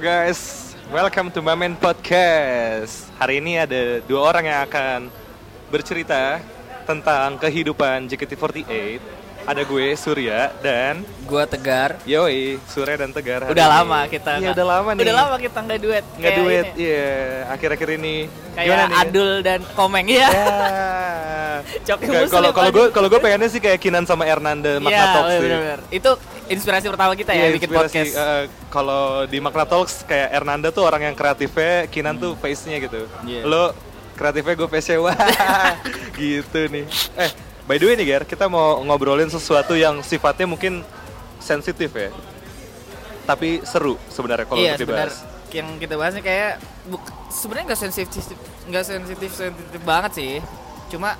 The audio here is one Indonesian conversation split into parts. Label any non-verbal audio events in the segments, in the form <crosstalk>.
Halo guys, welcome to Mamen Podcast. Hari ini ada dua orang yang akan bercerita tentang kehidupan JKT48. Ada gue Surya dan Gua Tegar. Yoi, Surya dan Tegar. hari Udah ini. lama kita. Iya, udah lama nih. Udah lama kita nggak duet. Nggak duet, iya. Akhir-akhir ini. Kayak Gimana nih? Adul dan Komeng ya. Ya. Coki Nggak, Muslim Kalau kalau gue kalau gue pengennya sih kayak Kinan sama Hernanda Magna Iya, Talks sih. benar-benar. Itu inspirasi pertama kita ya Iya, bikin podcast. Eh, kalau di Magna Talks kayak Hernanda tuh orang yang kreatifnya, Kinan tuh face-nya gitu. Iya. Lo kreatifnya gue face-nya wah. <laughs> gitu nih. Eh, by the way nih Ger, kita mau ngobrolin sesuatu yang sifatnya mungkin sensitif ya. Tapi seru sebenarnya kalau sebenarnya dibahas. yang kita bahasnya kayak sebenarnya nggak sensitif nggak sensitif sensitif banget sih. Cuma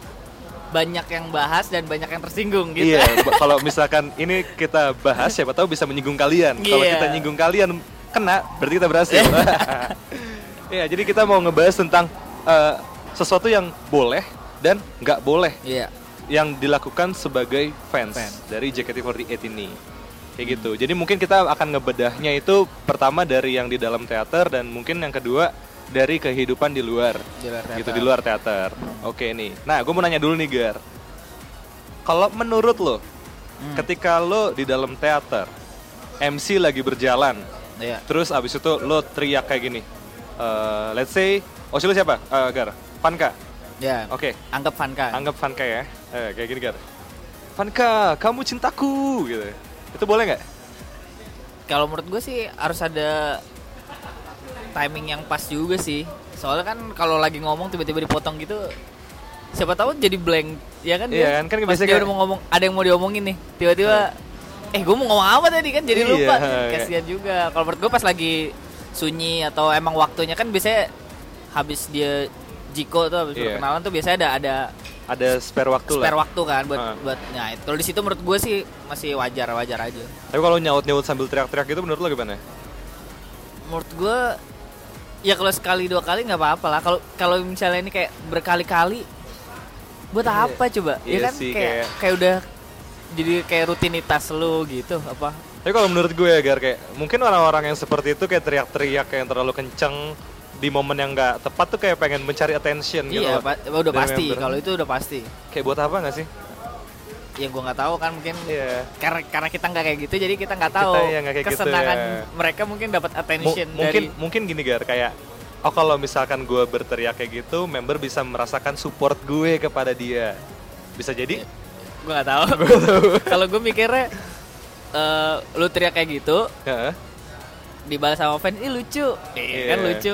banyak yang bahas dan banyak yang tersinggung gitu. Iya, ba- kalau misalkan ini kita bahas siapa tahu bisa menyinggung kalian. Kalau Iya. kita nyinggung kalian kena, berarti kita berhasil. Iya, <laughs> jadi kita mau ngebahas tentang eh, sesuatu yang boleh dan nggak boleh Iya. yang dilakukan sebagai fans, Fans. dari JKT48 ini. Kayak gitu. Jadi mungkin kita akan ngebedahnya itu pertama dari yang di dalam teater dan mungkin yang kedua dari kehidupan di luar. Di luar Gitu di luar teater. Oke nih. Nah, gue mau nanya dulu nih, Gar. Kalau menurut lo, Hmm. ketika lo di dalam teater, MC lagi berjalan, Iya. terus abis itu lo teriak kayak gini. Eh, let's say, oh lo siapa? Eh, Gar. Vanka. Ya. Oke. Anggap Vanka. Anggap Vanka ya. Eh, kayak gini Gar. Vanka, kamu cintaku gitu. Itu boleh nggak? Kalau menurut gue sih harus ada timing yang pas juga sih. Soalnya kan kalau lagi ngomong tiba-tiba dipotong gitu, siapa tahu jadi blank, ya kan? Iya kan, kan biasanya dia kayak- udah mau ngomong, ada yang mau diomongin nih, tiba-tiba, eh gue mau ngomong apa tadi kan? Jadi Iya, lupa. kayak- Kasihan juga. Kalau menurut gue pas lagi sunyi atau emang waktunya kan biasanya habis dia Jiko tuh habis Iya. perkenalan tuh biasanya ada ada Ada spare waktu spare lah. waktu kan buat Ah. buat nah itu- kalau di situ menurut gue sih masih wajar wajar aja. Tapi kalau nyaut-nyaut sambil teriak-teriak itu menurut lo gimana? menurut gue ya kalau sekali dua kali nggak apa-apa lah. Kalau kalau misalnya ini kayak berkali-kali buat Iya. apa coba? Ya Iya kan? sih, kayak, kayak- kayak udah jadi kayak rutinitas lu gitu apa? Tapi kalau menurut gue ya Gar, kayak mungkin orang-orang yang seperti itu kayak teriak-teriak yang terlalu kenceng di momen yang nggak tepat tuh kayak pengen mencari attention gitu iya pa- udah pasti. kalau itu udah pasti. Kayak buat apa nggak sih? Ya gue nggak tahu kan mungkin Iya. karena karena kita nggak kayak gitu jadi kita nggak tahu Kita yang nggak kayak gitu, kesenangan ya. mereka mungkin dapat attention mungkin dari mungkin gini Gar, kayak oh kalau misalkan gue berteriak kayak gitu, member bisa merasakan support gue kepada dia. Bisa jadi? gue nggak tahu <laughs> kalau gue mikirnya eh, lu teriak kayak gitu dibalas sama fans, ih lucu, iya kan Iya. lucu.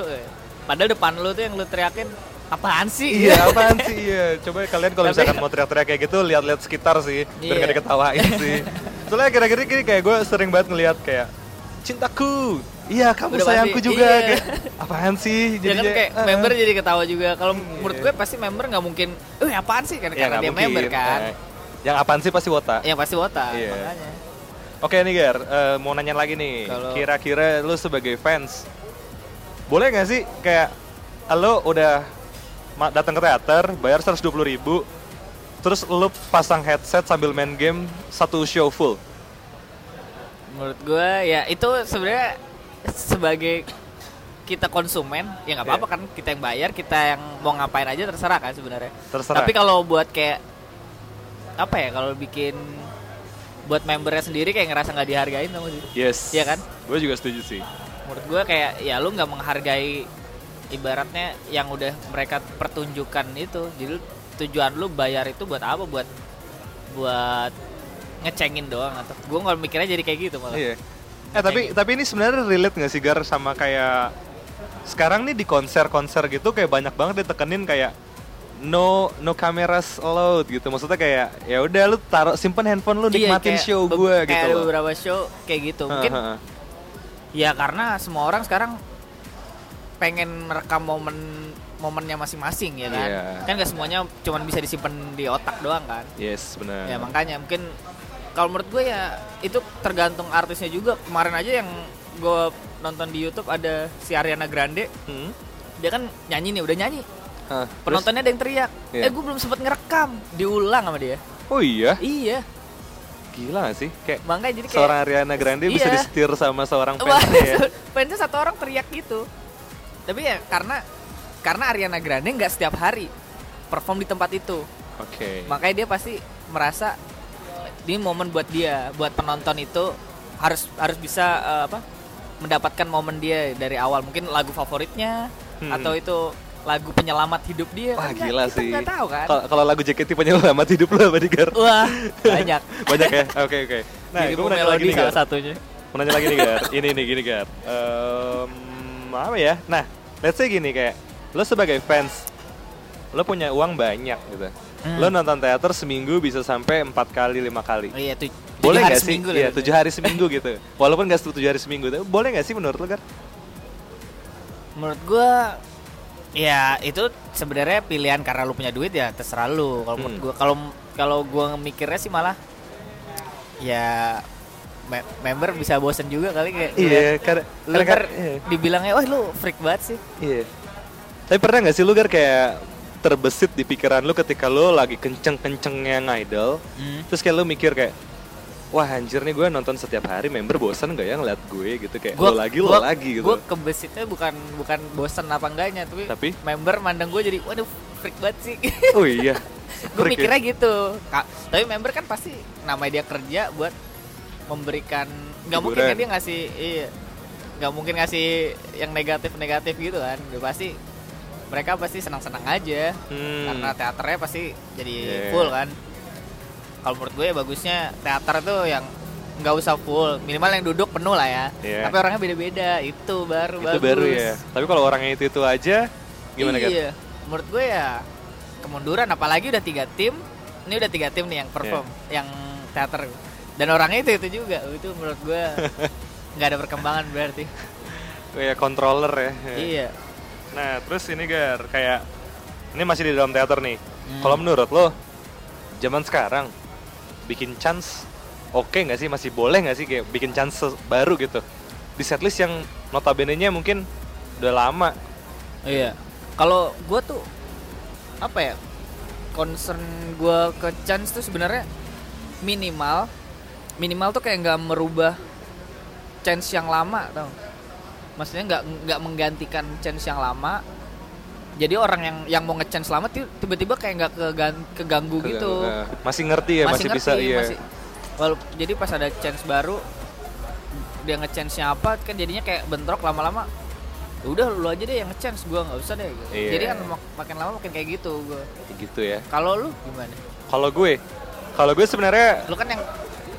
Padahal depan lu tuh yang lu teriakin apaan sih? Iya, apaan sih? Iya, coba kalian kalau misalkan mau teriak-teriak kayak gitu, lihat-lihat sekitar sih, biar Iya. gak diketawain sih. Soalnya kira-kira gini kayak gue sering banget ngeliat kayak cintaku, iya kamu Udah sayangku pasti, juga, iya. kayak apaan sih? ya kan kayak eh, member jadi ketawa juga. Kalau Iya. menurut gue pasti member nggak mungkin, eh apaan sih? Karena, ya karena dia mungkin. member kan. Eh, yang apaan sih pasti wota. Ya pasti wota, Iya. makanya. Oke nih Gar, eh, mau nanya lagi nih. Kira-kira lu sebagai fans, boleh nggak sih kayak lo udah datang ke teater, bayar 120 ribu, terus lu pasang headset sambil main game satu show full? Menurut gue ya itu sebenarnya sebagai kita konsumen ya nggak apa-apa Iya. kan kita yang bayar kita yang mau ngapain aja terserah kan sebenarnya Terserah. tapi kalau buat kayak apa ya kalau bikin buat membernya sendiri kayak ngerasa nggak dihargain sama dia Yes. Iya kan? Gue juga setuju sih. menurut gue kayak ya lu nggak menghargai ibaratnya yang udah mereka pertunjukan itu jadi tujuan lu bayar itu buat apa buat buat ngecengin doang atau gue nggak mikirnya jadi kayak gitu malah Iya. Eh tapi tapi ini sebenarnya relate nggak sih Gar sama kayak sekarang nih di konser-konser gitu kayak banyak banget ditekenin kayak no no cameras allowed gitu. Maksudnya kayak ya udah lu taruh simpen handphone lu Iya, nikmatin kayak show gue kayak gitu loh. beberapa show kayak gitu mungkin ya karena semua orang sekarang pengen merekam momen momennya masing-masing ya kan Iya. kan gak semuanya cuman bisa disimpan di otak doang kan Yes, benar. ya makanya mungkin kalau menurut gue ya itu tergantung artisnya juga kemarin aja yang gue nonton di YouTube ada si Ariana Grande Hmm? dia kan nyanyi nih udah nyanyi Hah, penontonnya ada yang teriak Iya. eh gue belum sempat ngerekam diulang sama dia Oh iya, iya Gila gak sih? Kayak makanya jadi kayak seorang Ariana Grande bisa Iya. disetir sama seorang fansnya ya. <laughs> fansnya satu orang teriak gitu tapi ya karena karena Ariana Grande nggak setiap hari perform di tempat itu Oke. makanya dia pasti merasa ini momen buat dia buat penonton itu harus harus bisa eh, apa mendapatkan momen dia dari awal mungkin lagu favoritnya Hmm. atau itu lagu penyelamat hidup dia Wah Kan gila kita sih. nggak tahu kan Kalau- Kalau lagu JKT penyelamat hidup lo apa Gar? wah banyak <laughs> Banyak ya? Oke oke. Nah, Dirimu gue mau nanya lagi nih salah satunya Mau nanya lagi nih Gar. Ini nih gini Gar. Em, apa ya? Nah, let's say gini kayak lo sebagai fans, lo punya uang banyak gitu. Hmm. Lo nonton teater seminggu bisa sampai empat kali lima kali. oh, iya tuh Boleh nggak sih? Iya, tujuh hari seminggu <laughs> gitu. Walaupun nggak tujuh hari seminggu, tapi boleh nggak sih menurut lo Gar? menurut gua ya itu sebenarnya pilihan karena lu punya duit ya terserah lu kalau Hmm. gua kalau kalau gua mikirnya sih malah ya me- member bisa bosen juga kali kayak Iya, karena lu kan- iya. dibilangnya wah lu freak banget sih Iya. Tapi pernah nggak sih lu Gar kayak terbesit di pikiran lu ketika lu lagi kenceng-kencengnya ngidol, terus kayak lu mikir kayak wah anjir nih gue nonton setiap hari member bosan gak ya ngeliat gue gitu kayak lo lagi lo lagi gitu. Gue kebesitnya bukan bukan bosen apa enggaknya, tapi, Tapi? member mandang gue jadi waduh freak banget sih. Oh iya. <laughs> gue ya? mikirnya gitu. Ka- tapi member kan pasti namanya dia kerja buat memberikan nggak mungkin kan dia ngasih iya nggak mungkin ngasih yang negatif negatif gitu kan. Dia pasti mereka pasti senang-senang aja Hmm. karena teaternya pasti jadi Yeah. full kan. Kalau menurut gue ya bagusnya teater tuh yang nggak usah full, minimal yang duduk penuh lah ya. Yeah. Tapi orangnya beda-beda, itu baru itu bagus. baru ya. Tapi kalau orangnya itu itu aja gimana kan? Iya, menurut gue ya kemunduran apalagi udah tiga tim. Ini udah tiga tim nih yang perform, Iya. yang teater. Dan orangnya itu itu juga. Itu menurut gue <laughs> nggak ada perkembangan berarti. Kayak controller ya. iya. Nah, terus ini Gar, kayak ini masih di dalam teater nih. Hmm. Kalau menurut lo zaman sekarang bikin chance oke nggak sih masih boleh nggak sih kayak bikin chance baru gitu di setlist yang notabene-nya mungkin udah lama Iya. Kalau gue tuh apa ya? Concern gue ke chance tuh sebenarnya minimal minimal tuh kayak nggak merubah chance yang lama tau. Maksudnya nggak nggak menggantikan chance yang lama. Jadi orang yang yang mau nge-chance lama ti- tiba-tiba kayak nggak kegan- keganggu gitu. Nah, masih ngerti ya masih, ngerti, bisa iya. masih. Walau jadi pas ada chance baru dia nge-chance nya apa kan jadinya kayak bentrok lama-lama. "Ya udah lu aja deh yang nge-chance gua nggak usah deh gitu. Iya. jadi kan mak- makin lama makin kayak gitu gua. Gitu ya. Kalau lu gimana? Kalau gue kalau gue sebenarnya lu kan yang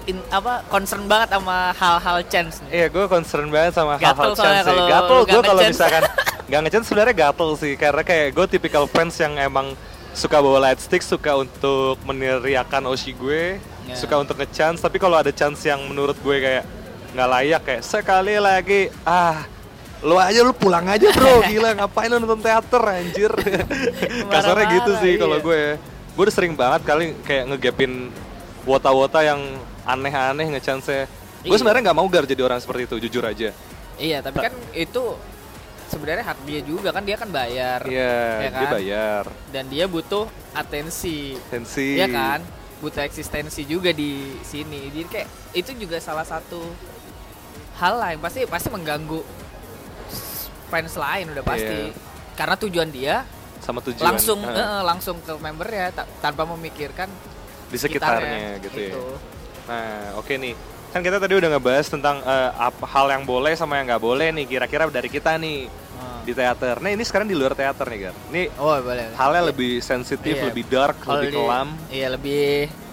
in, apa concern banget sama hal-hal chance nih. Iya, gue concern banget sama hal-hal chance sih. kalau Gatel gue kalau misalkan <laughs> nggak ngechance sebenarnya gatel sih karena kayak gue tipikal fans yang emang suka bawa light stick, suka untuk meneriakan Oshi gue, Ya. suka untuk ngechance. Tapi kalau ada chance yang menurut gue kayak nggak layak kayak sekali lagi ah lu aja lu pulang aja bro <laughs> gila ngapain lu nonton teater anjir <laughs> kasarnya gitu sih kalau iya. gue gue udah sering banget kali kayak ngegapin wota-wota yang aneh-aneh ngechance gue Iya. sebenarnya nggak mau gar jadi orang seperti itu jujur aja iya tapi kan itu sebenarnya hak dia juga kan dia kan bayar iya Ya dia kan? bayar dan dia butuh atensi tensi Iya kan? Butuh eksistensi juga di sini. Jadi kayak itu juga salah satu hal lah yang pasti pasti mengganggu fans lain udah pasti. Iya. Karena tujuan dia sama tujuan langsung eh, eh, langsung ke membernya ta- tanpa memikirkan di sekitarnya gitu ya Itu. Nah oke nih kan kita tadi udah ngebahas tentang eh, apa hal yang boleh sama yang nggak boleh nih kira-kira dari kita nih Ah. di teater nah ini sekarang di luar teater nih gar ini Oh, boleh. halnya Iya. lebih sensitif Iya. lebih dark Kalau lebih di- kelam Iya, lebih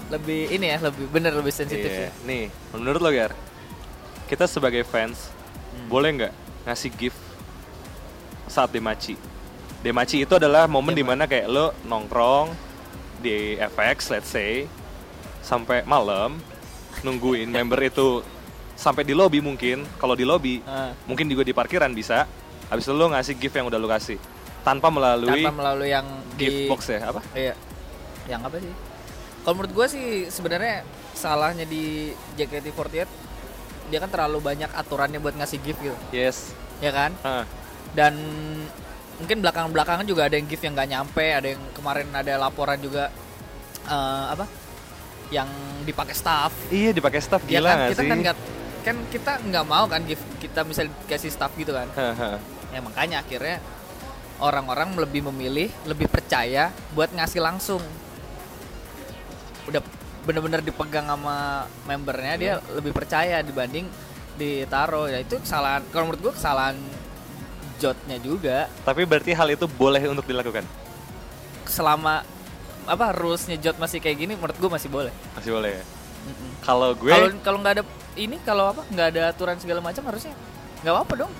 lebih ini ya, lebih bener lebih sensitif Iya. sih. Nih, menurut lo Gar, kita sebagai fans Hmm. boleh nggak ngasih gift saat demaci? Demaci itu adalah momen Dema- di mana kayak lo nongkrong di FX, let's say, sampai malam nungguin member itu sampai di lobby mungkin. Kalau di lobby, Ah. mungkin juga di parkiran bisa. Habis itu lo ngasih gift yang udah lo kasih tanpa melalui Tanpa melalui yang gift di box ya apa? Iya. Yang apa sih? Kalau menurut gue sih sebenarnya salahnya di JKT48 dia kan terlalu banyak aturannya buat ngasih gift gitu, Yes. ya kan? Ah, Dan mungkin belakang-belakangan juga ada yang gift yang nggak nyampe, ada yang kemarin ada laporan juga eh, apa? Yang dipakai staff. Iya dipakai staff ya gila kan nggak kita sih? kan nggak kan kita nggak mau kan give kita misal kasih staff gitu kan. Ya makanya akhirnya orang-orang lebih memilih lebih percaya buat ngasih langsung. Udah bener-bener dipegang sama membernya dia lebih percaya dibanding ditaruh. Ya itu kesalahan kalau menurut gua kesalahan jotnya juga. Tapi berarti hal itu boleh untuk dilakukan? selama apa rulesnya jot masih kayak gini menurut gua masih boleh. Masih boleh ya? Kalau gue kalau kalau nggak ada ini kalau apa nggak ada aturan segala macam harusnya nggak apa-apa dong.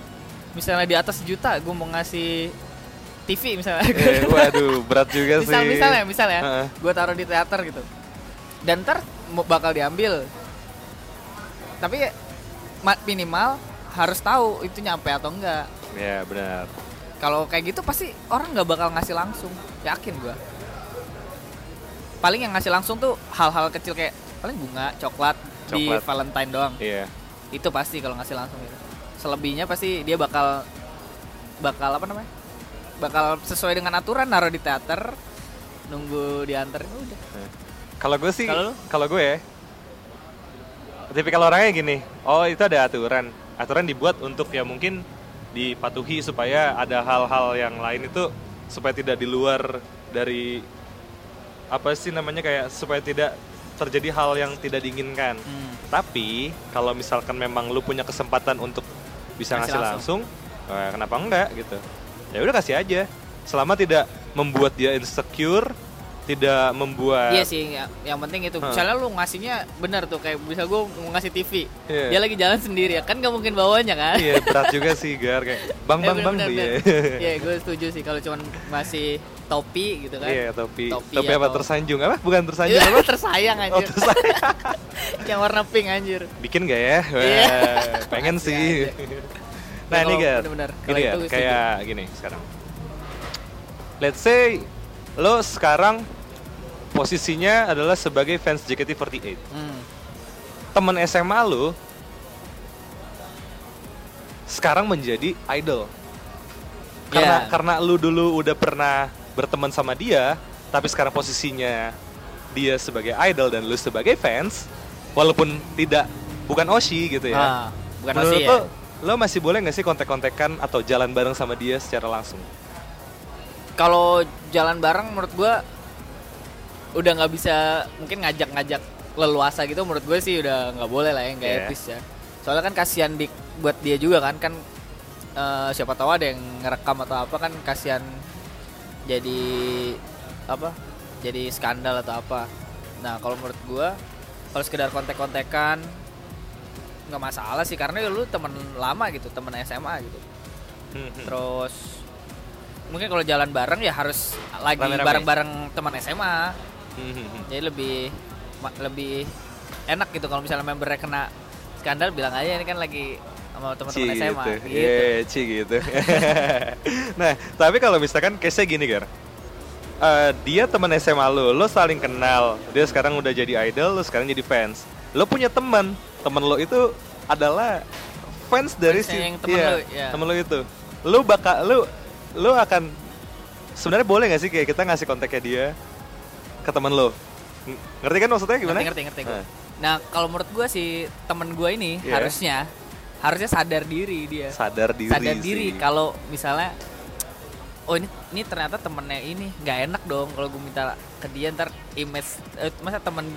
Misalnya di atas juta gue mau ngasih TV misalnya. Eh, waduh berat juga <laughs> misal sih. misalnya misalnya Heeh. gue taruh di teater gitu. Dan ntar bakal diambil. Tapi ma- minimal harus tahu itu nyampe atau enggak Ya benar. kalau kayak gitu pasti orang nggak bakal ngasih langsung. Yakin gue paling yang ngasih langsung tuh hal-hal kecil kayak paling bunga coklat, di Coklat. Valentine doang Iya. itu pasti kalau ngasih langsung gitu selebihnya pasti dia bakal bakal apa namanya bakal sesuai dengan aturan naruh di teater nunggu diantar udah Kalau gue sih, Kalau kalau gue ya, tipikal orangnya gini. Oh itu ada aturan. Aturan dibuat untuk ya mungkin dipatuhi supaya ada hal-hal yang lain itu supaya tidak di luar dari apa sih namanya kayak supaya tidak terjadi hal yang tidak diinginkan. Hmm. Tapi kalau misalkan memang lu punya kesempatan untuk bisa Ngasih ngasih langsung, eh, kenapa enggak gitu? Ya udah kasih aja. Selama tidak membuat dia insecure, tidak membuat Iya sih, ya- yang penting itu. Misalnya lu ngasihnya benar tuh kayak bisa gue mau ngasih TV, Iya. dia lagi jalan sendiri ya kan nggak mungkin bawanya kan? Iya berat juga sih Gar kayak bang Eh, bang bang bener, tuh bener, ya. <laughs> bener. Iya, gue setuju sih kalau cuman masih topi gitu kan. Iya topi Topi topi, apa atau- tersanjung apa bukan tersanjung Iya, <laughs> apa? tersayang Oh anjir. tersayang. <laughs> yang warna pink anjir. Bikin gak ya? Wah, Iya. pengen Masih sih. Nah ini Gar, bener-bener, gini kalau Gar, itu gue kayak gini sekarang. Let's say lo sekarang posisinya adalah sebagai fans JKT48. Hmm. Temen SMA lo sekarang menjadi idol. Karena Iya. karena lu dulu udah pernah berteman sama dia, tapi sekarang posisinya dia sebagai idol dan lu sebagai fans, walaupun tidak bukan Oshi gitu ya. Ah, bukan Menurut Osi ya. lo, lo masih boleh nggak sih kontek-kontekan atau jalan bareng sama dia secara langsung? Kalau jalan bareng menurut gua udah nggak bisa mungkin ngajak-ngajak leluasa gitu menurut gue sih udah nggak boleh lah ya nggak Iya. etis ya. Soalnya kan kasihan di buat dia juga kan kan eh, siapa tahu ada yang ngerekam atau apa kan kasihan jadi apa jadi skandal atau apa. Nah kalau menurut gua kalau sekedar kontek-kontekan nggak masalah sih karena ya lu temen lama gitu temen SMA gitu. Hmm, Terus mungkin kalau jalan bareng ya harus lagi bareng-bareng teman SMA. Hmm, Jadi lebih lebih enak gitu kalau misalnya membernya kena skandal bilang aja ini kan lagi sama teman-teman SMA gitu. gitu. Iya, Ci gitu. <laughs> nah, tapi kalau misalkan case-nya gini, Gar. Eh, dia teman SMA lo, lo saling kenal. Dia sekarang udah jadi idol, lo sekarang jadi fans. Lo punya teman, teman lo itu adalah fans dari Fansnya si yang temen iya, lo, iya. temen lo itu. Lo bakal lo lo akan sebenarnya boleh nggak sih kayak kita ngasih kontaknya dia ke teman lo? Ng- Ngerti kan maksudnya gimana? Ngerti ngerti ngerti. Nah, Nah, kalau menurut gua si temen gua ini Iya. harusnya harusnya sadar diri dia. sadar diri sadar diri sih. kalau misalnya oh ini ini ternyata temennya ini nggak enak dong kalau gue minta ke dia ntar image eh, masa temen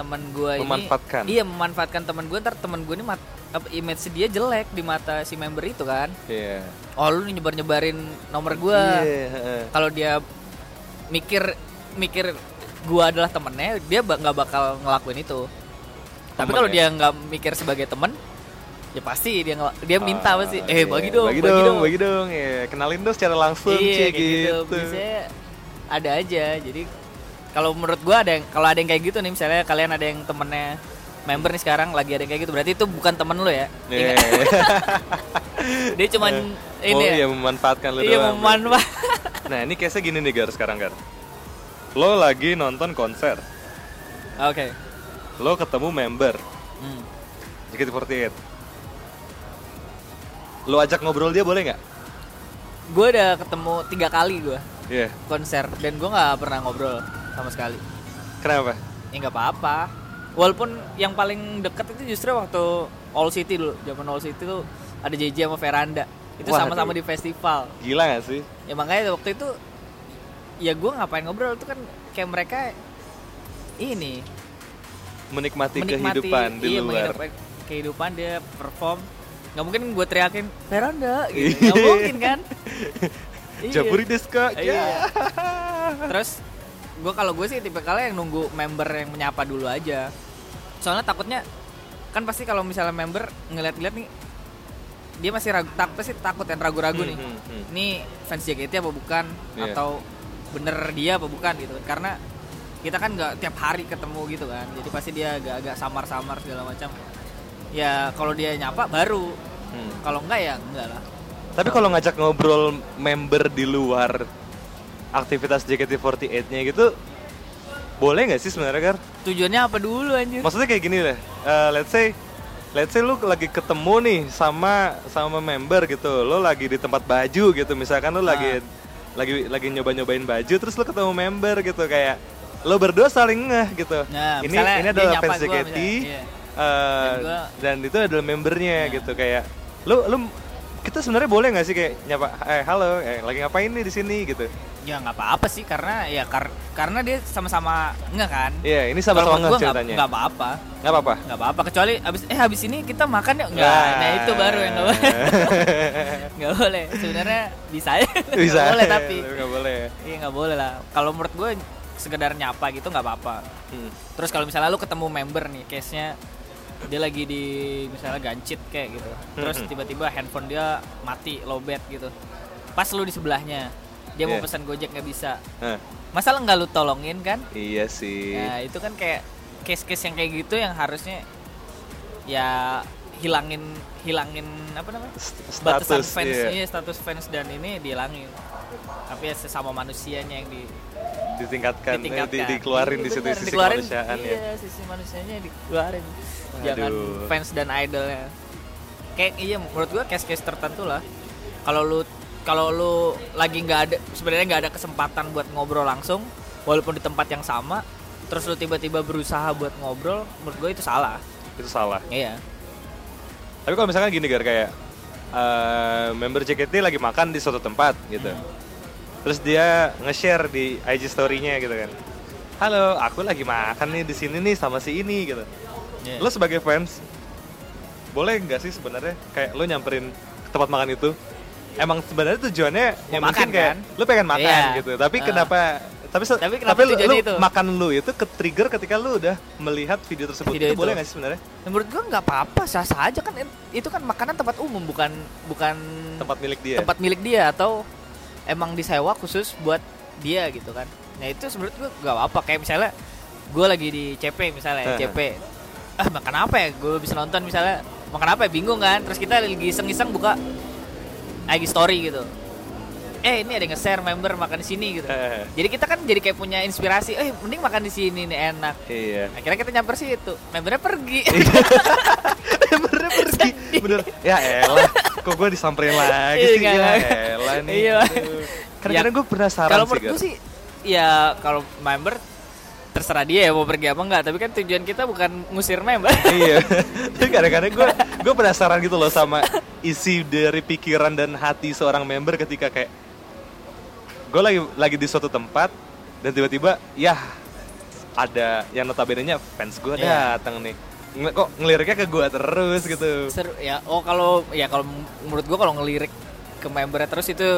temen gue ini Memanfaatkan. iya memanfaatkan temen gue ntar temen gue ini mat, apa, image dia jelek di mata si member itu kan Iya. oh lu nyebar nyebarin nomor gue Iya, heeh. kalau dia mikir mikir gue adalah temennya dia nggak bakal ngelakuin itu tapi Temen kalau ya? dia nggak mikir sebagai temen ya pasti dia ngel- dia minta Ah, pasti eh iya. bagi dong bagi dong, bagi dong, ya. Kenalin dong secara langsung, iya Ci, kayak gitu, biasanya ada aja jadi kalau menurut gua ada yang kalau ada yang kayak gitu nih misalnya kalian ada yang temennya member nih sekarang lagi ada yang kayak gitu berarti itu bukan temen lu ya Iya. Ingat, <laughs> dia cuman ini oh ya iya memanfaatkan lu iya doang. memanfaat <laughs> Nah ini case gini nih Gar sekarang Gar. Lo lagi nonton konser, oke lo ketemu member Hmm. JKT48. Lo ajak ngobrol dia boleh nggak? gue udah ketemu tiga kali gue Iya. konser dan gue nggak pernah ngobrol sama sekali Kenapa? ya nggak apa-apa walaupun yang paling deket itu justru waktu All City dulu zaman All City tuh ada JJ sama Veranda itu sama-sama di festival Gila gak sih? ya makanya waktu itu ya gue ngapain ngobrol itu kan kayak mereka ini Menikmati, menikmati kehidupan di iya, luar. menikmati kehidupan dia perform nggak mungkin gue teriakin Veranda <laughs> gitu nggak mungkin kan. Jaburi desu ka? Iya. Ya. terus gue kalau gue sih tipe kalian yang nunggu member yang menyapa dulu aja. Soalnya takutnya kan pasti kalau misalnya member ngeliat-ngeliat nih dia masih ragu tak pasti takut yang ragu-ragu nih. Hmm, hmm, hmm. ini fans JKT apa bukan? Iya. atau bener dia apa bukan gitu. Karena kita kan nggak tiap hari ketemu gitu kan. Jadi pasti dia agak-agak samar-samar segala macam. Ya kalau dia nyapa baru. Hmm. kalau enggak ya enggak lah. Tapi kalau ngajak ngobrol member di luar aktivitas JKT48-nya gitu, boleh nggak sih sebenarnya Gar? tujuannya apa dulu anjir Maksudnya kayak gini deh, eh, let's say Let's say lu lagi ketemu nih sama sama member gitu, lo lagi di tempat baju gitu, misalkan lu lagi lagi lagi nyoba-nyobain baju, terus lu ketemu member gitu kayak lo berdua saling ngeh gitu. Nah, ini ini adalah fans gua JKT, misalnya, iya. eh, Dan gua- dan itu adalah membernya Nah. gitu kayak lu lu kita sebenarnya boleh nggak sih kayak nyapa eh halo eh, lagi ngapain nih di sini gitu ya nggak apa-apa sih karena ya kar- karena dia sama-sama enggak kan. Iya ini Kalau sama-sama nggak- ceritanya. nggak apa-apa. Nggak apa-apa? Nggak apa-apa kecuali abis eh habis ini kita makan yuk. Nggak nah. itu baru yang nggak boleh. <laughs> Nggak boleh. Sebenarnya bisa ya. Bisa. Nggak boleh tapi nggak boleh. Iya nggak boleh lah. Kalau menurut gue sekedar nyapa gitu nggak apa-apa. Hmm. terus kalau misalnya lu ketemu member nih case nya dia lagi di misalnya gancit kayak gitu. Terus Mhm. tiba-tiba handphone dia mati lowbat gitu. Pas lu di sebelahnya dia mau Iya. pesan gojek nggak bisa. Nah, masa lu nggak lu tolongin kan? Iya sih. Nah itu kan kayak case-case yang kayak gitu yang harusnya ya hilangin hilangin apa namanya? St- batasan status fans iya. iya, status fans dan ini dihilangin. Tapi ya sesama manusianya yang di, ditingkatkan, eh, ditingkatkan. di, dikeluarin Iya, di situ bener, sisi dikeluarin, kemanusiaan ya. iya sisi manusianya dikeluarin. Jangan Aduh. fans dan idolnya. Kayak iya menurut gua case-case tertentu lah. Kalau lu kalau lu lagi nggak ada sebenarnya nggak ada kesempatan buat ngobrol langsung walaupun di tempat yang sama terus lu tiba-tiba berusaha buat ngobrol menurut gue itu salah. Itu salah. Iya. Tapi kalau misalkan gini gar kayak eh, member JKT lagi makan di suatu tempat gitu. Terus dia nge-share di IG story-nya gitu kan. Halo aku lagi makan nih di sini nih sama si ini gitu. Iya. lo sebagai fans boleh nggak sih sebenarnya kayak lo nyamperin tempat makan itu emang sebenarnya tujuannya Mau yang makan, mungkin kayak kan? lo pengen makan Iya. gitu tapi Ah. kenapa tapi Tapi kenapa tapi lu, lu itu? makan lu itu ke trigger ketika lu udah melihat video tersebut Video itu, itu. boleh nggak sih sebenarnya menurut gua nggak apa-apa sah sah aja kan itu kan makanan tempat umum bukan bukan tempat milik dia tempat milik dia atau emang disewa khusus buat dia gitu kan nah itu menurut gua nggak apa-apa kayak misalnya gue lagi di CP misalnya Eh. CP ah makan apa ya gue bisa nonton misalnya makan apa ya bingung kan terus kita lagi iseng-iseng buka IG story gitu. Eh ini ada yang nge-share member makan di sini gitu. Eh, <laughs> jadi kita kan jadi kayak punya inspirasi eh mending makan di sini nih enak. Iya. Akhirnya kita nyamper situ. Membernya pergi. <laughs> Membernya pergi. Bener. Ya elah kok gue disamperin lagi Iya, sih? ya elah nih. Iya. Aduh. kadang-kadang gue penasaran kalau sih menurut gue sih ya kalau member terserah dia ya mau pergi apa enggak tapi kan tujuan kita bukan ngusir member <laughs> iya. Tapi kadang-kadang gue gue penasaran gitu loh sama isi dari pikiran dan hati seorang member ketika kayak gue lagi lagi di suatu tempat dan tiba-tiba ya ada yang notabene nya fans gue Iya. datang nih. Nge- kok ngeliriknya ke gue terus gitu. Seru ya. Oh kalau ya kalau menurut gua kalau ngelirik ke membernya terus itu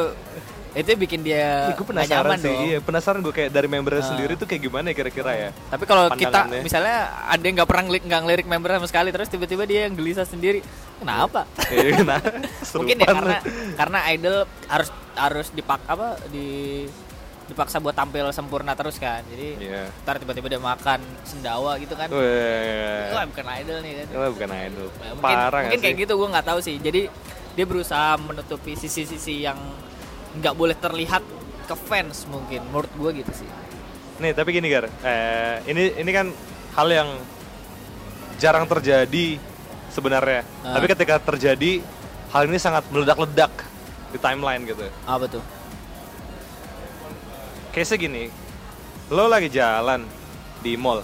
itu bikin dia gue penasaran sih dong. iya penasaran gue kayak dari membernya Ah. sendiri tuh kayak gimana ya kira-kira ya tapi kalau kita misalnya ada yang nggak pernah ngelirik nggak ngelirik member sama sekali terus tiba-tiba dia yang gelisah sendiri kenapa Iya, nah, <laughs> mungkin ya karena karena idol harus harus dipak apa di dipaksa buat tampil sempurna terus kan jadi Iya. ntar tiba-tiba dia makan sendawa gitu kan Wah, wah bukan idol nih kan Wah, bukan idol. Nah, mungkin Parah mungkin kayak sih? gitu gue nggak tahu sih jadi dia berusaha menutupi sisi-sisi yang nggak boleh terlihat ke fans mungkin menurut gue gitu sih Nih, tapi gini Gar, eh, ini ini kan hal yang jarang terjadi sebenarnya. Ah. Tapi ketika terjadi, hal ini sangat meledak-ledak di timeline gitu. apa tuh Case gini, lo lagi jalan di mall,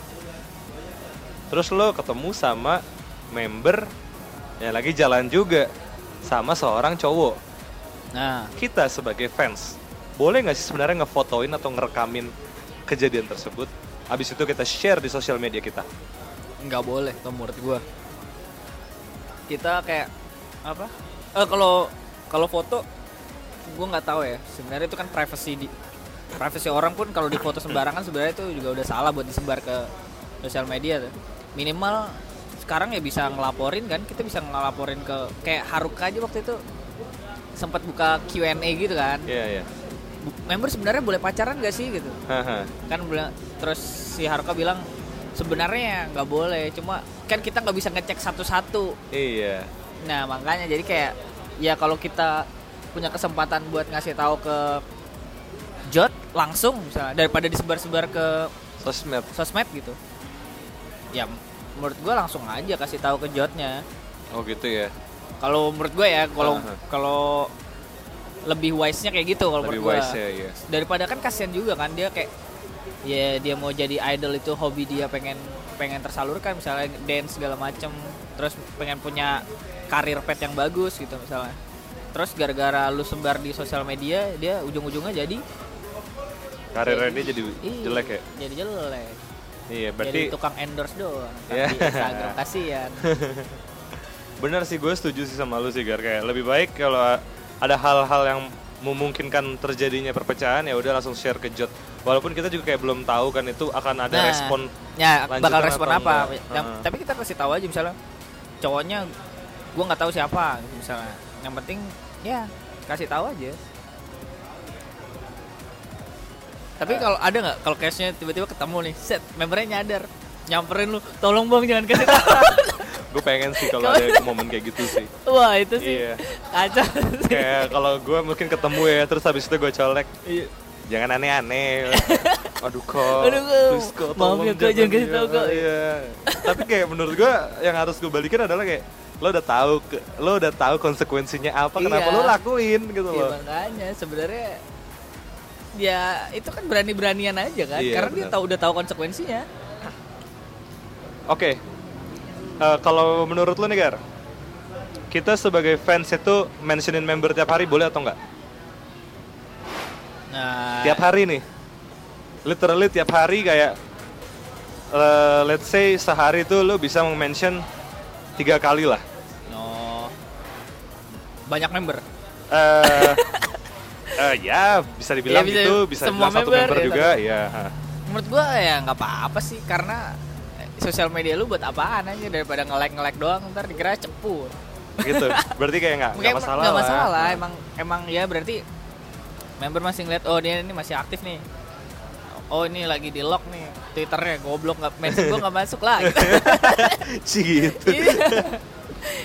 terus lo ketemu sama member yang lagi jalan juga sama seorang cowok Nah, kita sebagai fans boleh nggak sih sebenarnya ngefotoin atau ngerekamin kejadian tersebut habis itu kita share di sosial media kita nggak boleh kalau menurut gua. Kita kayak apa? Eh kalau kalau foto gua nggak tahu ya. Sebenarnya itu kan privacy di privacy orang pun kalau di foto sembarangan sebenarnya itu juga udah salah buat disebar ke sosial media tuh. Minimal sekarang ya bisa ngelaporin kan kita bisa ngelaporin ke kayak Haruka aja waktu itu sempat buka Q&A gitu kan. Iya iya. Bu- member sebenarnya boleh pacaran gak sih gitu? Kan bilang terus si Haruka bilang sebenarnya nggak boleh cuma kan kita nggak bisa ngecek satu-satu. Iya. Nah makanya jadi kayak ya kalau kita punya kesempatan buat ngasih tahu ke Jot langsung misalnya daripada disebar-sebar ke sosmed. sosmed gitu. Ya menurut gua langsung aja kasih tahu ke Jotnya. Oh gitu ya kalau menurut gua ya kalau Aha. kalau lebih wise-nya kayak gitu kalau menurut wise ya iya. Daripada kan kasihan juga kan dia kayak ya dia mau jadi idol itu hobi dia pengen pengen tersalurkan misalnya dance segala macem terus pengen punya karir pet yang bagus gitu misalnya. Terus gara-gara lu sebar di sosial media dia ujung-ujungnya jadi karirnya dia jadi ih, jelek ya? jadi jelek. Iya jadi berarti tukang endorse doang Iya. di Instagram kasihan <laughs> bener sih gue setuju sih sama lu sih Gar. Kayak lebih baik kalau ada hal-hal yang memungkinkan terjadinya perpecahan ya udah langsung share ke Jot. Walaupun kita juga kayak belum tahu kan itu akan ada Nah, respon ya bakal respon apa. enggak. Yang- Heeh. tapi kita kasih tahu aja misalnya cowoknya gua nggak tahu siapa misalnya. Yang penting ya kasih tahu aja. Tapi Eh. kalau ada nggak? Kalau case-nya tiba-tiba ketemu nih set membernya nyadar. Nyamperin lu tolong bang jangan kasih tahu <laughs> gue pengen sih kalau ada momen kayak gitu sih. Wah itu sih iya. kacau kayak kalau gue mungkin ketemu ya terus habis itu gue colek. Iya. jangan aneh-aneh. <laughs> Aduh kok. Aduh, kok. Maaf ya, kok, jangan kasih tahu, kok. iya. Tapi kayak menurut gue yang harus gue balikin adalah kayak lo udah tahu lo udah tahu konsekuensinya apa kenapa Iya. lo lakuin gitu Iya, loh. makanya sebenarnya ya itu kan berani-beranian aja kan Iya, karena dia benar. tahu udah tahu konsekuensinya. Oke, Eh, kalau menurut lo nih Gar, kita sebagai fans itu mentionin member tiap hari boleh atau enggak? nah Tiap hari nih, literally tiap hari kayak, eh, let's say sehari itu lo bisa mention tiga kali lah. Oh. Banyak member. Eh, <laughs> eh, ya bisa dibilang Ya, bisa- gitu, bisa semua dibilang satu member, member ya, juga, ya. Menurut gua ya nggak apa-apa sih karena sosial media lu buat apaan aja daripada nge-like nge-like doang ntar dikira cepu. Gitu. Berarti kayak nggak nggak masalah nggak lah. masalah, Nah. emang emang ya berarti member masih ngeliat oh dia ini masih aktif nih. Oh ini lagi di lock nih Twitternya goblok nggak mention gua nggak masuk lah. <laughs> gitu. Sih gitu. Iya.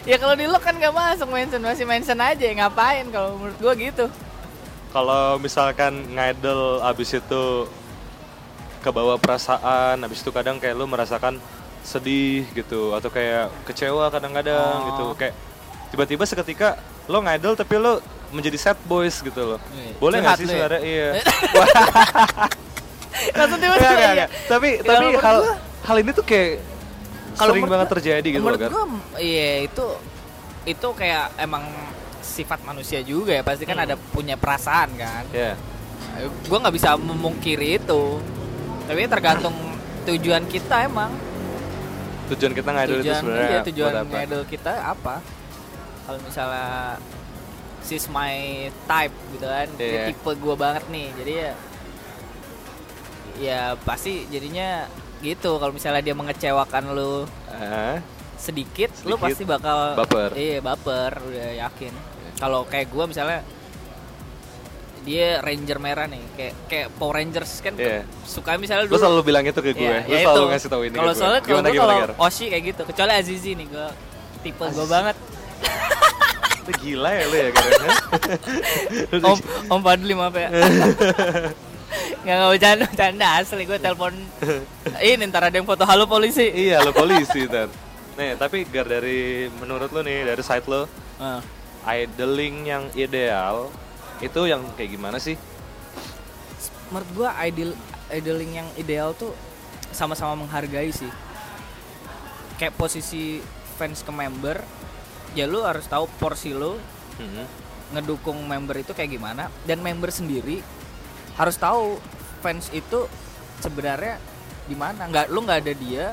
ya kalau di lock kan nggak masuk mention masih mention aja ngapain kalau menurut gua gitu. Kalau misalkan ngidol abis itu kebawa perasaan, abis itu kadang kayak lu merasakan sedih gitu atau kayak kecewa kadang-kadang Oh. gitu kayak tiba-tiba seketika lo ngidol tapi lo menjadi sad boys gitu loh. Iya. Boleh nggak sih ya? sebenarnya? <laughs> Iya. Langsung tiba-tiba Nggak, nggak, iya. nggak. Tapi Ya, tapi hal gua- hal ini tuh kayak Kalau sering banget gua- terjadi gitu loh kan. gua iya itu itu kayak emang sifat manusia juga ya pasti kan Hmm. ada punya perasaan kan Ya. gue nggak bisa memungkiri itu tapi tergantung tujuan kita emang. Tujuan kita ngidol itu tujuan sebenarnya iya, tujuan ngidol kita apa? Kalau misalnya she's my type gitu kan dia Iya. tipe gue banget nih jadi ya ya pasti jadinya gitu. Kalau misalnya dia mengecewakan lu Ah, sedikit, lu Sedikit, pasti bakal baper. Iya, baper, udah yakin. Kalau kayak gua misalnya dia ranger merah nih, kayak kayak Power Rangers kan Iya. suka misalnya Lu dulu selalu bilang itu ke gue, Iya, lu ya selalu itu. ngasih tahu ini Kalau gue. soalnya kalau gimana, kalau? Oshi kayak gitu, kecuali Azizi nih, gua tipe Azizi. banget. Lu gila ya lu ya karena. <laughs> Om Om Fadli maaf ya. <laughs> Nggak nggak bercanda, bercanda asli gue telepon ini ntar ada yang foto halo polisi. iya lo polisi dan. Nih tapi Gar dari menurut lo nih dari site lo Ah. idling yang ideal itu yang kayak gimana sih? menurut gua ideal idling yang ideal tuh sama-sama menghargai sih kayak posisi fans ke member ya lu harus tahu porsi lu Mhm. ngedukung member itu kayak gimana dan member sendiri harus tahu fans itu sebenarnya di mana nggak lu nggak ada dia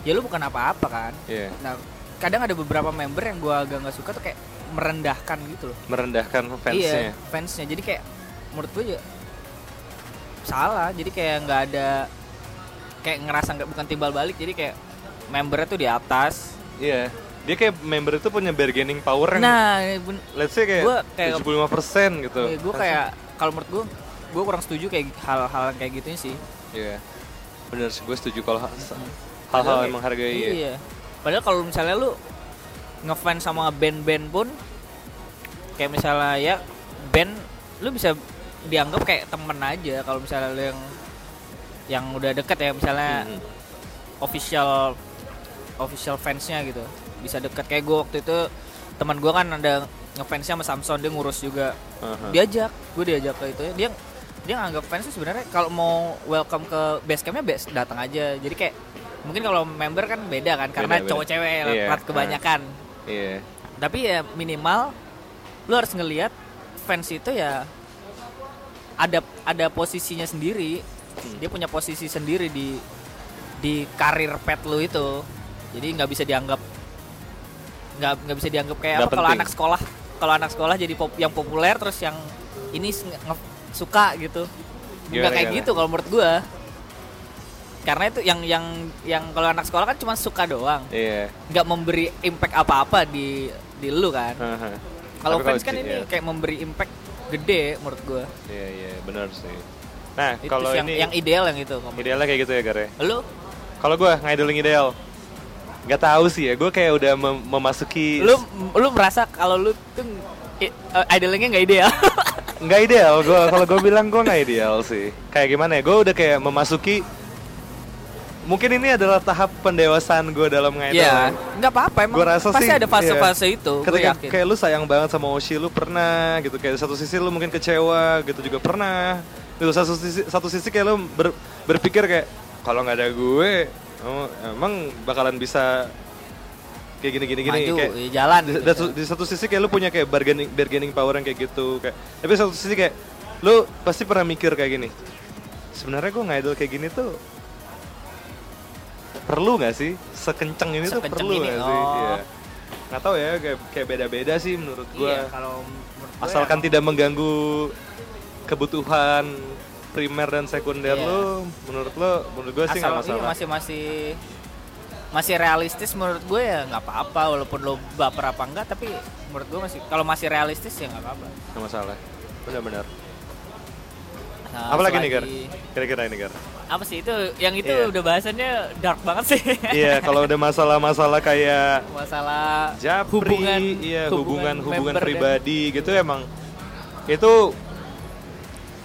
ya lu bukan apa-apa kan Iya. nah kadang ada beberapa member yang gua agak nggak suka tuh kayak merendahkan gitu loh. Merendahkan fansnya. Iya fansnya. Jadi kayak menurut gue ya salah. Jadi kayak nggak ada kayak ngerasa nggak bukan timbal balik. Jadi kayak membernya tuh di atas. Iya. Dia kayak member itu punya bargaining power yang nah let's say kayak, Gua kayak- 75% gitu. Gue Iya, kayak kalau menurut gue gue kurang setuju kayak hal-hal kayak gitu sih. Iya. Bener sih gue setuju kalau ha- hal-hal yang menghargai ya. iya. Padahal kalau misalnya lu ngefans sama band-band pun kayak misalnya ya band lu bisa dianggap kayak temen aja kalau misalnya lu yang yang udah deket ya misalnya Mhm. official official fansnya gitu bisa deket. Kayak gue waktu itu teman gue kan ada ngefansnya sama Samson dia ngurus juga. Aha. diajak gue diajak ke itu. Dia dia nganggap fans tuh sebenarnya kalau mau welcome ke base campnya base datang aja. Jadi kayak mungkin kalau member kan beda kan karena cowok cewek rat kebanyakan iya. Tapi ya minimal lu harus ngelihat fans itu ya ada ada posisinya sendiri. Hmm. dia punya posisi sendiri di di karir pet lu itu. Jadi nggak bisa dianggap nggak nggak bisa dianggap kayak apa kalau anak sekolah kalau anak sekolah jadi pop, yang populer terus yang ini suka gitu. Nggak kayak gitu kalau menurut gua karena itu yang yang yang kalau anak sekolah kan cuma suka doang iya nggak memberi impact apa-apa di di lu kan. Aha. Kalau fans kan ini iya. kayak memberi impact gede menurut gua. iya iya benar sih nah kalau yang ini yang ideal yang itu. kamu. idealnya kayak gitu ya Gar ya Lu kalau gue ngidolin ideal nggak tahu sih ya gue kayak udah mem- memasuki lu lu merasa kalau lu tuh uh, idolingnya nggak ideal. <laughs> nggak ideal gue kalau gue bilang gue nggak ideal sih kayak gimana ya gue udah kayak memasuki mungkin ini adalah tahap pendewasaan gue dalam ngidol Iya, nggak apa-apa emang. Gua rasa pasti sih, ada fase-fase iya. itu. Gue ketika yakin. kayak lu sayang banget sama Oshi lu pernah gitu kayak satu sisi lu mungkin kecewa gitu juga pernah gitu satu sisi satu sisi kayak lu ber- berpikir kayak kalau nggak ada gue oh, emang bakalan bisa kayak gini gini gini Maju, kayak ya jalan. di, gitu. di satu- sisi kayak lu punya kayak bargaining bargaining power yang kayak gitu kayak tapi satu sisi kayak lu pasti pernah mikir kayak gini sebenarnya gue ngidol kayak gini tuh perlu nggak sih? Sekenceng ini tuh Sekenceng perlu ini, nggak sih? oh. Iya. nggak tahu ya kayak kayak beda-beda sih menurut gue Iya, kalau menurut gua asalkan emang- tidak mengganggu kebutuhan primer dan sekunder Iya. lu menurut lo menurut gue sih nggak iya, masalah. masih masih masih realistis menurut gue ya nggak apa-apa walaupun lo baper apa enggak tapi menurut gue masih kalau masih realistis ya nggak apa-apa. Nggak masalah. Benar-benar. Nah, apa lagi nih Gar? kira-kira ini Gar apa sih itu yang itu Iya. udah bahasannya dark banget sih Iya, kalau udah masalah-masalah kayak masalah japri, hubungan iya, hubungan hubungan dan- pribadi gitu emang itu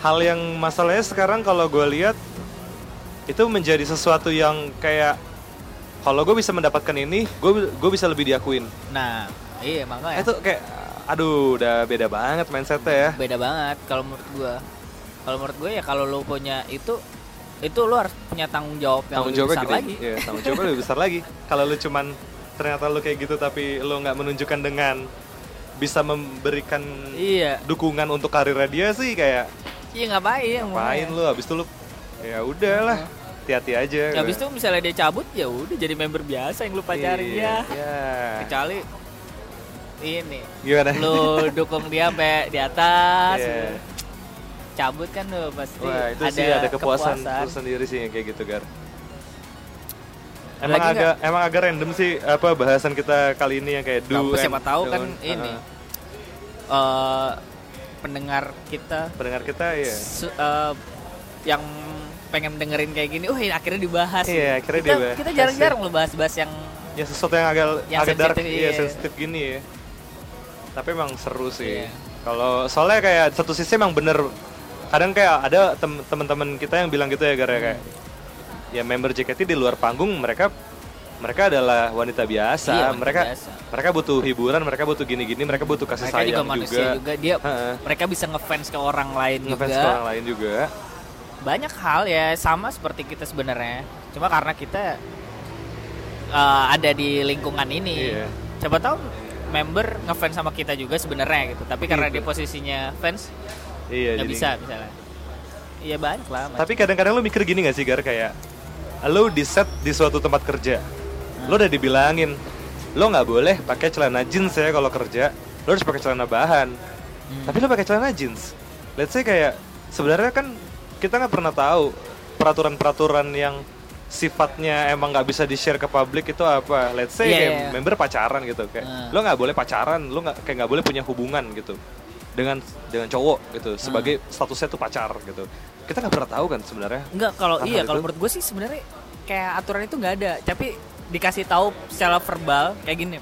hal yang masalahnya sekarang kalau gue lihat itu menjadi sesuatu yang kayak kalau gue bisa mendapatkan ini, gue gue bisa lebih diakuin. nah iya makanya Itu kayak aduh udah beda banget mindsetnya ya. beda banget kalau menurut gue kalau menurut gue ya kalau lo punya itu itu lo harus punya tanggung jawab yang Tanggung lebih besar gede. lagi. Iya, tanggung jawabnya lebih besar lagi. <laughs> Kalau lu cuman ternyata lu kayak gitu tapi lu nggak menunjukkan dengan bisa memberikan iya. dukungan untuk karirnya dia sih kayak iya ngapain ngapain lu? Habis itu lu ya udahlah hati-hati aja. Ya, habis itu misalnya dia cabut ya udah jadi member biasa yang lu pacarin Iya, ya. Iya. kecuali ini. Gimana? Lu dukung dia sampai di atas. Iya. Cabut kan lu pasti wah itu sih ada kepuasan, tersendiri sih yang kayak gitu gar Ada Emang lagi agak emang agak random sih apa bahasan kita kali ini yang kayak do Tapi siapa tahu kan don't. ini eh pendengar kita pendengar kita ya eh, yang pengen dengerin kayak gini, oh akhirnya dibahas. Iya, akhirnya kita, dibahas. Kita jarang-jarang lo bahas-bahas yang ya sesuatu yang agak Yang agak dark iya iya. sensitif gini ya tapi emang seru sih Iya. kalau soalnya kayak satu sisi emang bener kadang kayak ada tem- teman-teman kita yang bilang gitu ya gara kayak Hmm. ya member JKT di luar panggung mereka mereka adalah wanita biasa Iya, wanita mereka biasa. mereka butuh hiburan mereka butuh gini-gini mereka butuh kasih mereka juga sayang manusia juga, dia Heeh. mereka bisa ngefans ke orang lain ngefans juga. ke orang lain juga Banyak hal ya sama seperti kita sebenarnya. Cuma karena kita eh, ada di lingkungan ini. Iya. Siapa tahu member ngefans sama kita juga sebenarnya gitu. Tapi karena Gitu. dia posisinya fans Iya, nggak jadi- bisa misalnya. Iya banyak lah. Tapi kadang-kadang lu mikir gini gak sih Gar kayak lu di set di suatu tempat kerja. Lu udah dibilangin lu nggak boleh pakai celana jeans ya kalau kerja. Lu harus pakai celana bahan. Hmm. Tapi lu pakai celana jeans. Let's say kayak sebenarnya kan kita nggak pernah tahu peraturan-peraturan yang sifatnya emang nggak bisa di-share ke publik itu apa. Let's say Iya, kayak iya. member pacaran gitu kayak Hmm. lu nggak boleh pacaran, lu nggak kayak nggak boleh punya hubungan gitu dengan dengan cowok gitu sebagai statusnya tuh pacar gitu. Kita nggak pernah tahu kan sebenarnya. Enggak kalau iya kalau menurut gue sih sebenarnya kayak aturan itu nggak ada. Tapi dikasih tahu secara verbal kayak gini.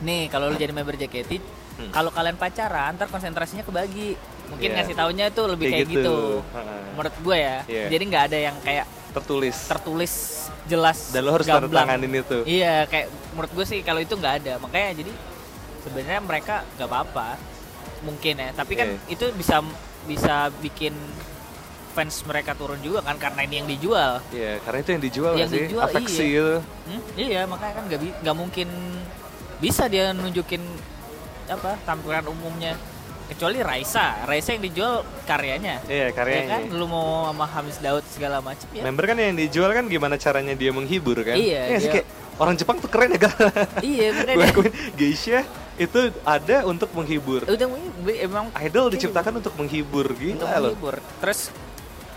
Nih kalau lu jadi member JKT, Hmm. kalau kalian pacaran, ntar konsentrasinya kebagi. Mungkin Iya. ngasih taunya itu lebih Kayak kayak, gitu. gitu. Menurut gue ya. Iya. Jadi nggak ada yang kayak Tertulis. tertulis jelas. Dan lo harus tanda tanganin itu. Iya, kayak menurut gue sih kalau itu nggak ada. Makanya jadi sebenarnya mereka nggak apa-apa. Mungkin ya, tapi kan Iya. itu bisa bisa bikin fans mereka turun juga kan karena ini yang dijual. Iya, karena itu yang dijual Yang sih, dijual, afeksi iya. gitu. Hmm, iya, makanya kan nggak nggak mungkin bisa dia nunjukin apa tampilan umumnya kecuali Raisa. Raisa yang dijual karyanya. Iya, Ya karyanya. kan lu mau sama Hamis Daud segala macam ya. Member kan yang dijual kan gimana caranya dia menghibur kan? Iya, sih dia- kayak orang Jepang tuh keren ya kan? iya, Gue makanya akuin geisha itu ada untuk menghibur. udah emang Idol diciptakan untuk menghibur untuk gitu loh. menghibur. Terus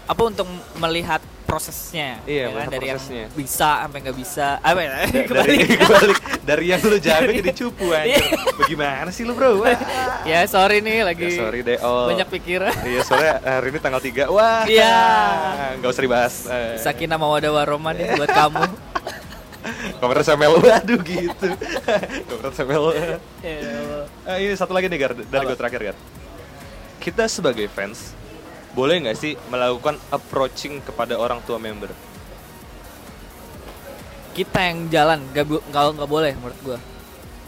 apa untuk melihat prosesnya Iya, ya kan? dari prosesnya. yang bisa sampai nggak bisa apa ya Da- kembali <laughs> dari kebalik dari yang lu jago jadi cupu anjir. <laughs> Iya. Bagaimana sih lu, Bro? Wah. ya sorry nih lagi Ya, sorry deh, oh. banyak pikiran Iya, soalnya hari ini tanggal 3. Wah. Iya. Nggak usah dibahas. Sakinah mawadah warahmah nih buat kamu Kamera Samuel, waduh gitu. Kamera Samuel. Ya Allah. Eh, ini satu lagi nih Gar, dari gue terakhir Gar. Kita sebagai fans, boleh nggak sih melakukan approaching kepada orang tua member? kita yang jalan nggak bu- nggak boleh menurut gua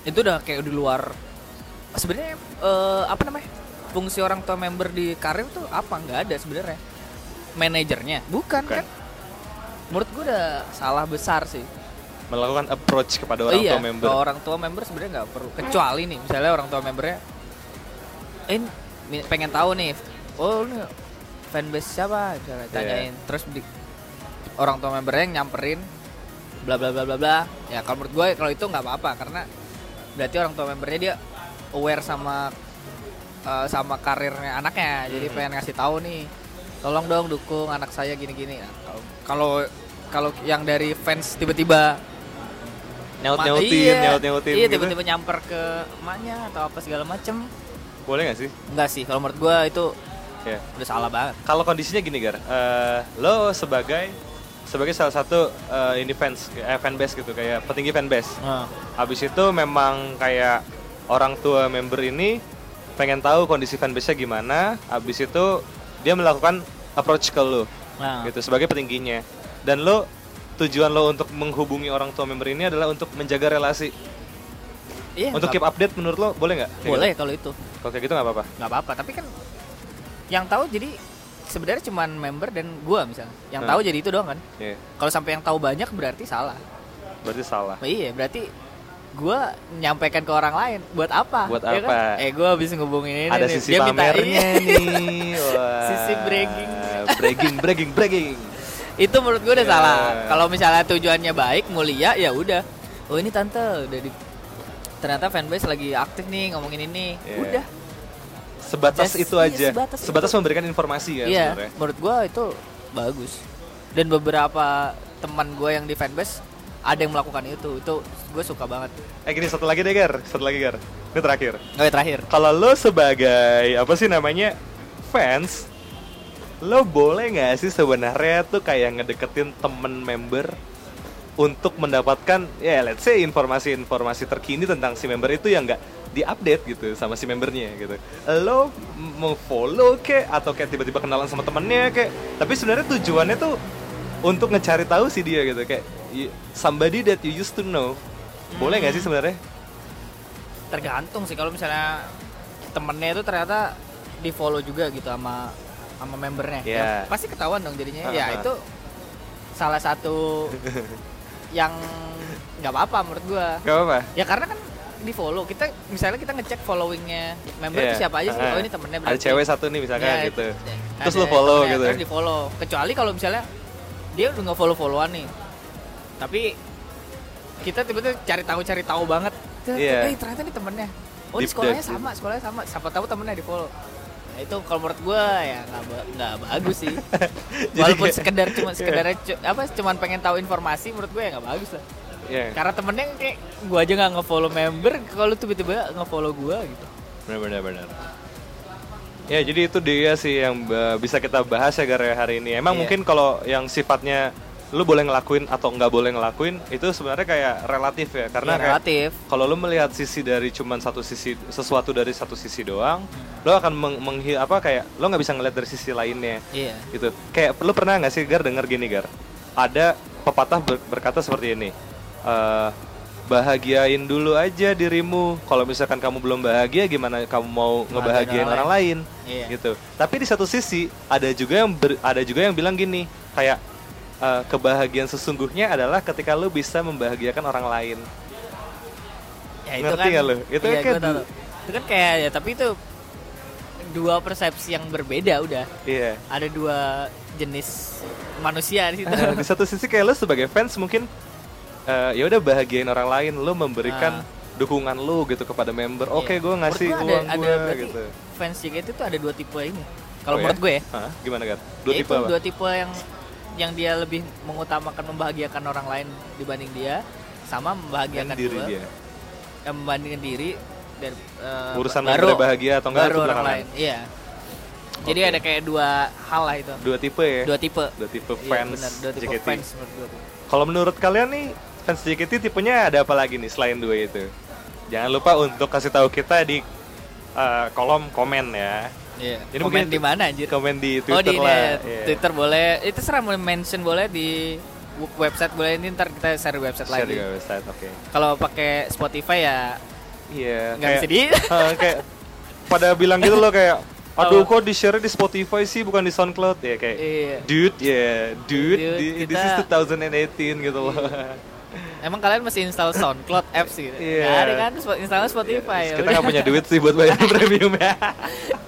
itu udah kayak di luar sebenarnya eh, apa namanya fungsi orang tua member di karir tuh apa nggak ada sebenarnya manajernya bukan, Bukan. kan menurut gua udah salah besar sih Melakukan approach kepada Oh orang iya, tua member. kalau orang tua member sebenarnya nggak perlu. Kecuali nih, misalnya orang tua membernya, eh pengen tahu nih, oh ini fanbase siapa? Misalnya Iya. tanyain, terus di, orang tua membernya yang nyamperin, bla bla bla bla bla. Ya kalau menurut gue kalau itu nggak apa-apa karena berarti orang tua membernya dia aware sama eh, sama karirnya anaknya, jadi Hmm. pengen ngasih tahu nih, tolong dong dukung anak saya gini-gini. Nah, kalau- kalau kalau yang dari fans tiba-tiba nyaut nyautin, iya, nyaut nyautin Iya, gitu. tiba-tiba nyamper ke emaknya atau apa segala macem. Boleh nggak sih? Enggak sih, kalau menurut gua itu Ya. udah salah banget. Kalau kondisinya gini Gar, Eh, lo sebagai sebagai salah satu eh, ini fans, eh, fanbase gitu kayak petinggi fanbase. Nah, Habis itu memang kayak orang tua member ini pengen tahu kondisi fanbase-nya gimana. Habis itu dia melakukan approach ke lo nah. gitu sebagai petingginya. Dan lo tujuan lo untuk menghubungi orang tua member ini adalah untuk menjaga relasi. Iya, untuk keep update menurut lo boleh nggak? Boleh gitu? kalau itu. Kalau kayak gitu nggak apa-apa. nggak apa-apa, tapi kan yang tahu jadi sebenarnya cuman member dan gua misalnya. Yang Hmm. tahu jadi itu doang kan. Iya. Kalau sampai yang tahu banyak berarti salah. Berarti salah. Oh, iya, berarti gua nyampaikan ke orang lain buat apa? Buat Ya kan? apa? Eh, gua habis ngehubungin ini Ada nih. sisi Dia pamernya nih. <laughs> Wah. Sisi bragging. bragging, bragging, bragging. Itu menurut gue udah Ya. salah kalau misalnya tujuannya baik mulia ya udah oh ini tante udah di ternyata fanbase lagi aktif nih ngomongin ini Ya. udah Sebatas Just- itu iya, aja. sebatas Sebatas, itu. memberikan informasi ya iya sebenarnya. menurut gue itu bagus dan beberapa teman gue yang di fanbase ada yang melakukan itu itu gue suka banget Eh gini satu lagi deh Gar, satu lagi Gar. Ini terakhir. Oke terakhir Kalau lo sebagai apa sih namanya fans, lo boleh nggak sih sebenarnya tuh kayak ngedeketin temen member untuk mendapatkan ya let's say informasi-informasi terkini tentang si member itu yang nggak diupdate gitu sama si membernya gitu. Lo mau follow kek atau kayak tiba-tiba kenalan sama temennya kek. Tapi sebenarnya tujuannya tuh untuk ngecari tahu si dia gitu kayak somebody that you used to know. Boleh nggak sih sebenarnya? tergantung sih kalau misalnya temennya itu ternyata di follow juga gitu sama sama membernya Iya. Ya, pasti ketahuan dong jadinya ya Uh-huh. itu salah satu <laughs> yang nggak apa-apa menurut gua Gak apa-apa. ya karena kan di follow kita misalnya kita ngecek followingnya member Iya. itu siapa aja sih Ah. oh ini temennya Ada berarti. cewek satu nih misalkan Ya, gitu. ya, Terus ada lu follow temennya, gitu. terus di follow kecuali kalau misalnya dia udah nggak follow followan nih tapi kita tiba-tiba cari tahu cari tahu banget Iya. eh ternyata ini temennya oh Deep sekolahnya sama sekolahnya sama siapa tahu temennya di follow itu kalau menurut gua ya nggak ba- nggak bagus sih <laughs> walaupun kayak- sekedar cuma Iya. sekedar cu- apa cuman pengen tahu informasi menurut gue ya nggak bagus lah Iya. karena temennya kayak gua aja nggak nge-follow member kalau tiba-tiba nge-follow gua gitu Benar-benar benar. Ya jadi itu dia sih yang uh, bisa kita bahas ya gara hari ini. Emang Iya. mungkin kalau yang sifatnya lu boleh ngelakuin atau nggak boleh ngelakuin itu sebenarnya kayak relatif ya karena Ya, relatif kalau lu melihat sisi dari cuman satu sisi sesuatu dari satu sisi doang, lu akan meng, menghi- apa kayak lu nggak bisa ngeliat dari sisi lainnya iya gitu. Kayak lu pernah nggak sih Gar denger gini Gar? Ada pepatah ber- berkata seperti ini. eh, bahagiain dulu aja dirimu. Kalau misalkan kamu belum bahagia, gimana kamu mau ngebahagiain orang orang lain? Iya. Gitu. Tapi di satu sisi ada juga yang ber- ada juga yang bilang gini, kayak eh, kebahagiaan sesungguhnya adalah ketika lu bisa membahagiakan orang lain. Ya, Ngerti nggak lu? Itu iya, gua du- itu kan kayak ya tapi itu dua persepsi yang berbeda udah. Iya. Ada dua jenis manusia di situ. di satu sisi kayak lu sebagai fans mungkin eh, ya udah bahagiain orang lain, lu memberikan Ah. dukungan lu gitu kepada member. Oke, Iya. gue ngasih Menurut gua uang ada, berarti gitu. Fans JKT itu ada dua tipe ini. Kalau Oh ya? menurut gue ya. Hah? Gimana kan? Dua Ya tipe itu apa? dua tipe yang yang dia lebih mengutamakan membahagiakan orang lain dibanding dia sama Dan membahagiakan diri gua, dia. yang membandingkan diri dan eh, Urusan baru bahagia atau enggak baru itu orang belakangan. lain. Iya. Jadi ada kayak dua hal lah itu. Dua tipe ya. Dua tipe. Dua tipe Iya, fans benar, dua tipe JKT. fans menurut gue. Kalau menurut kalian nih fans JKT tipenya ada apa lagi nih selain dua itu? Jangan lupa untuk kasih tahu kita di uh, kolom komen ya. Iya. Jadi Komen di mana anjir? Komen di Twitter oh di lah. Iya. Twitter boleh. Itu serah mau mention boleh di website boleh ini ntar kita share website Share lagi. di website, oke. Kalau pakai Spotify ya Iya. nggak bisa kayak- di. <laughs> Ah, kayak pada bilang gitu loh kayak <laughs> aduh kok di share di Spotify sih bukan di SoundCloud ya kayak Iya. dude ya dude, Dude, di, this kita- is 2018 gitu loh <laughs> Emang kalian masih install SoundCloud apps gitu? Iya. Nggak ada kan install Spotify. ya kita nggak punya duit sih buat bayar premium ya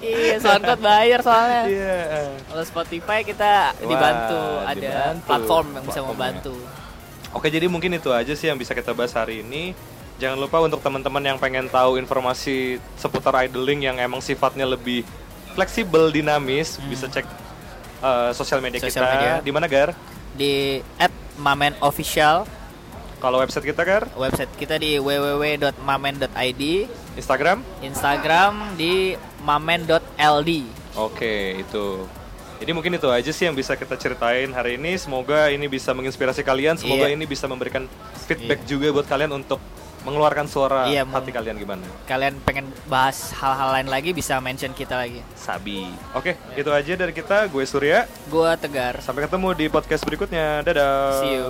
iya, SoundCloud bayar soalnya. iya Kalau Spotify kita Wah, dibantu, ada dibantu. platform yang bisa Platformnya. membantu. Oke, jadi mungkin itu aja sih yang bisa kita bahas hari ini. Jangan lupa untuk teman-teman yang pengen tahu informasi seputar idling yang emang sifatnya lebih fleksibel, dinamis, bisa cek uh, sosial media Hmm. Sosial kita. Di mana, Gar? Di @mamenofficial Kalau website kita, Gar? website kita di www.mamen.id Instagram? Instagram di mamen.ld Oke, itu. Jadi mungkin itu aja sih yang bisa kita ceritain hari ini. Semoga ini bisa menginspirasi kalian. Semoga Iya. ini bisa memberikan feedback juga buat kalian untuk mengeluarkan suara Iya, hati kalian gimana. kalian pengen bahas hal-hal lain lagi bisa mention kita lagi Sabi. Oke, itu aja dari kita. Gue Surya. gua tegar Sampai ketemu di podcast berikutnya. Dadah. See you.